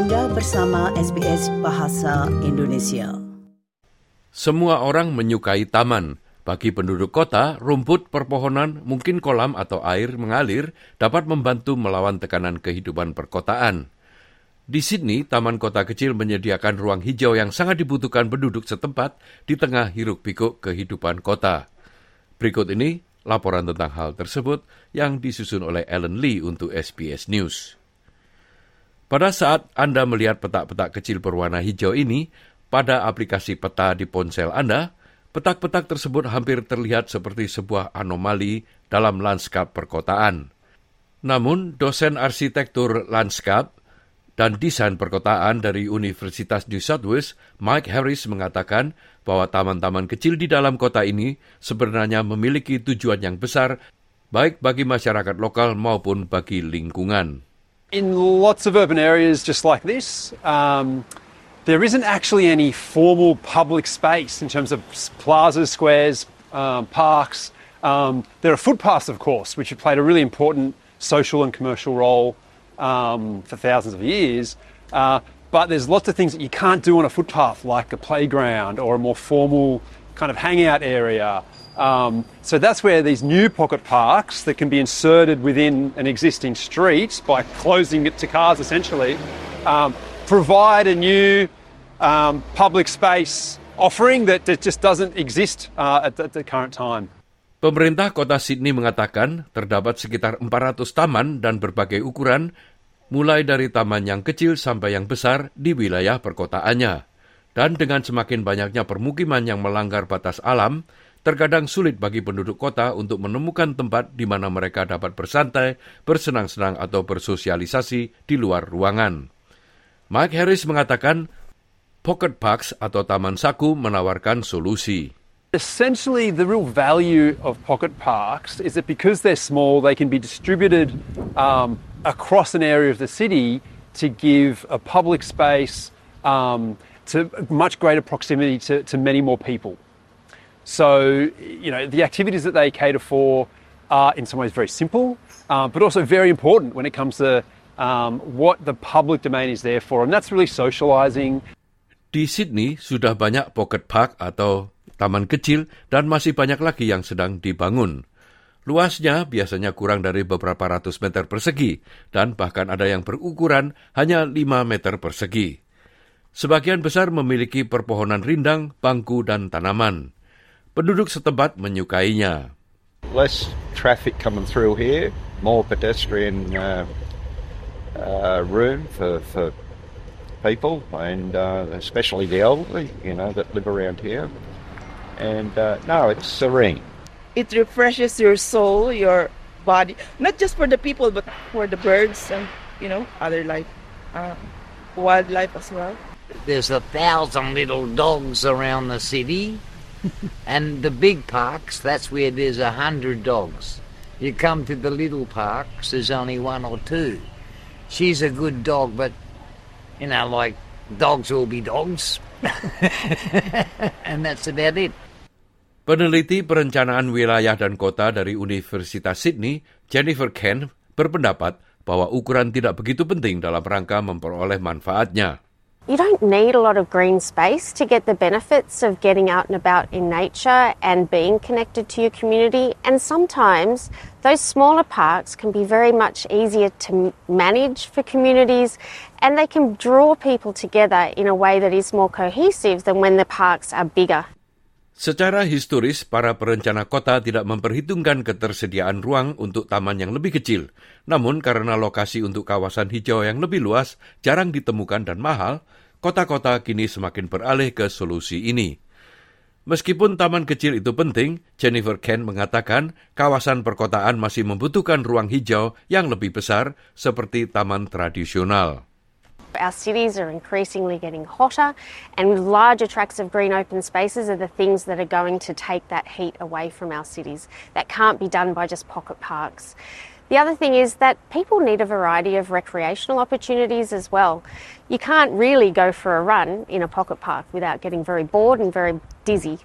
Anda bersama SBS Bahasa Indonesia. Semua orang menyukai taman. Bagi penduduk kota, rumput, perpohonan, mungkin kolam atau air mengalir dapat membantu melawan tekanan kehidupan perkotaan. Di Sydney, taman kota kecil menyediakan ruang hijau yang sangat dibutuhkan penduduk setempat di tengah hiruk-pikuk kehidupan kota. Berikut ini laporan tentang hal tersebut yang disusun oleh Ellen Lee untuk SBS News. Pada saat Anda melihat petak-petak kecil berwarna hijau ini pada aplikasi peta di ponsel Anda, petak-petak tersebut hampir terlihat seperti sebuah anomali dalam lanskap perkotaan. Namun, dosen arsitektur lanskap dan desain perkotaan dari Universitas New South Wales, Mike Harris mengatakan bahwa taman-taman kecil di dalam kota ini sebenarnya memiliki tujuan yang besar baik bagi masyarakat lokal maupun bagi lingkungan. In lots of urban areas just like this, um, there isn't actually any formal public space in terms of plazas, squares, um, parks. Um, there are footpaths, of course, which have played a really important social and commercial role um, for thousands of years. Uh, but there's lots of things that you can't do on a footpath, like a playground or a more formal kind of hangout area um, so that's where these new pocket parks that can be inserted within an existing street by closing it to cars essentially um, provide a new um, public space offering that, that just doesn't exist uh, at, the, at the current time. Pemerintah kota Sydney mengatakan terdapat sekitar 400 taman dan berbagai ukuran, mulai dari taman yang kecil sampai yang besar di wilayah perkotaannya. Dan dengan semakin banyaknya permukiman yang melanggar batas alam, terkadang sulit bagi penduduk kota untuk menemukan tempat di mana mereka dapat bersantai, bersenang-senang atau bersosialisasi di luar ruangan. Mike Harris mengatakan, pocket parks atau taman saku menawarkan solusi. Essentially, the real value of pocket parks is that because they're small, they can be distributed um, across an area of the city to give a public space um, to much greater proximity to, to many more people. So, you know, the activities that they cater for are in some ways very simple, uh, but also very important when it comes to um, what the public domain is there for, and that's really socializing. Di Sydney sudah banyak pocket park atau taman kecil dan masih banyak lagi yang sedang dibangun. Luasnya biasanya kurang dari beberapa ratus meter persegi dan bahkan ada yang berukuran hanya 5 meter persegi. Sebagian besar memiliki perpohonan rindang, bangku, dan tanaman. Penduduk setempat menyukainya. Less traffic coming through here, more pedestrian uh, uh, room for, for people, and uh, especially the elderly, you know, that live around here. And uh, no, it's serene. It refreshes your soul, your body, not just for the people, but for the birds and you know other life, uh, wildlife as well. There's a thousand little dogs around the city. and the big parks, that's where there's a hundred dogs. You come to the little parks, there's only one or two. She's a good dog, but, you know, like, dogs will be dogs. and that's about it. Peneliti perencanaan wilayah dan kota dari Universitas Sydney, Jennifer Ken, berpendapat bahwa ukuran tidak begitu penting dalam rangka memperoleh manfaatnya. You don't need a lot of green space to get the benefits of getting out and about in nature and being connected to your community. And sometimes those smaller parks can be very much easier to manage for communities and they can draw people together in a way that is more cohesive than when the parks are bigger. Secara historis, para perencana kota tidak memperhitungkan ketersediaan ruang untuk taman yang lebih kecil. Namun karena lokasi untuk kawasan hijau yang lebih luas jarang ditemukan dan mahal, kota-kota kini semakin beralih ke solusi ini. Meskipun taman kecil itu penting, Jennifer Ken mengatakan kawasan perkotaan masih membutuhkan ruang hijau yang lebih besar seperti taman tradisional. Our cities are increasingly getting hotter, and larger tracts of green open spaces are the things that are going to take that heat away from our cities. That can't be done by just pocket parks. The other thing is that people need a variety of recreational opportunities as well. You can't really go for a run in a pocket park without getting very bored and very dizzy.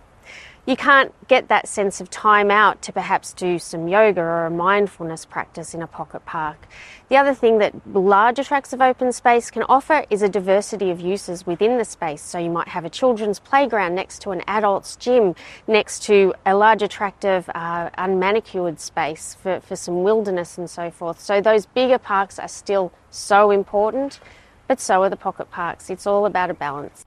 You can't get that sense of time out to perhaps do some yoga or a mindfulness practice in a pocket park. The other thing that larger tracts of open space can offer is a diversity of uses within the space. So you might have a children's playground next to an adult's gym, next to a larger tract of uh, unmanicured space for, for some wilderness and so forth. So those bigger parks are still so important, but so are the pocket parks. It's all about a balance.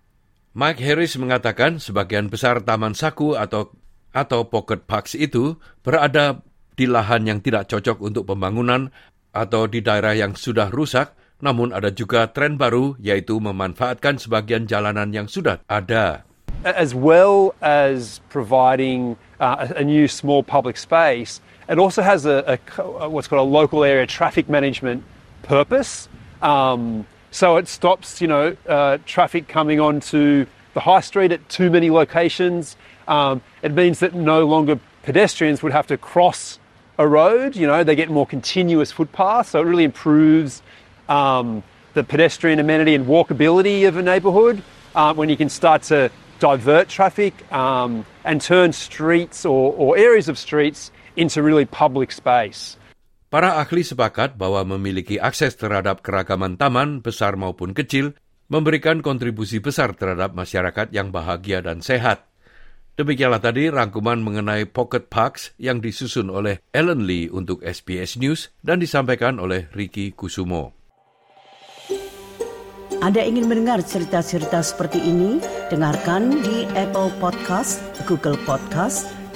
Mike Harris mengatakan sebagian besar taman saku atau atau pocket parks itu berada di lahan yang tidak cocok untuk pembangunan atau di daerah yang sudah rusak, namun ada juga tren baru yaitu memanfaatkan sebagian jalanan yang sudah ada. As well as providing uh, a new small public space, it also has a, a what's called a local area traffic management purpose. Um, so it stops, you know, uh, traffic coming onto the high street at too many locations. Um, it means that no longer pedestrians would have to cross a road. You know, they get more continuous footpaths. So it really improves um, the pedestrian amenity and walkability of a neighbourhood uh, when you can start to divert traffic um, and turn streets or, or areas of streets into really public space. Para ahli sepakat bahwa memiliki akses terhadap keragaman taman besar maupun kecil memberikan kontribusi besar terhadap masyarakat yang bahagia dan sehat. Demikianlah tadi rangkuman mengenai Pocket Parks yang disusun oleh Ellen Lee untuk SBS News dan disampaikan oleh Ricky Kusumo. Anda ingin mendengar cerita-cerita seperti ini? Dengarkan di Apple Podcast, Google Podcast,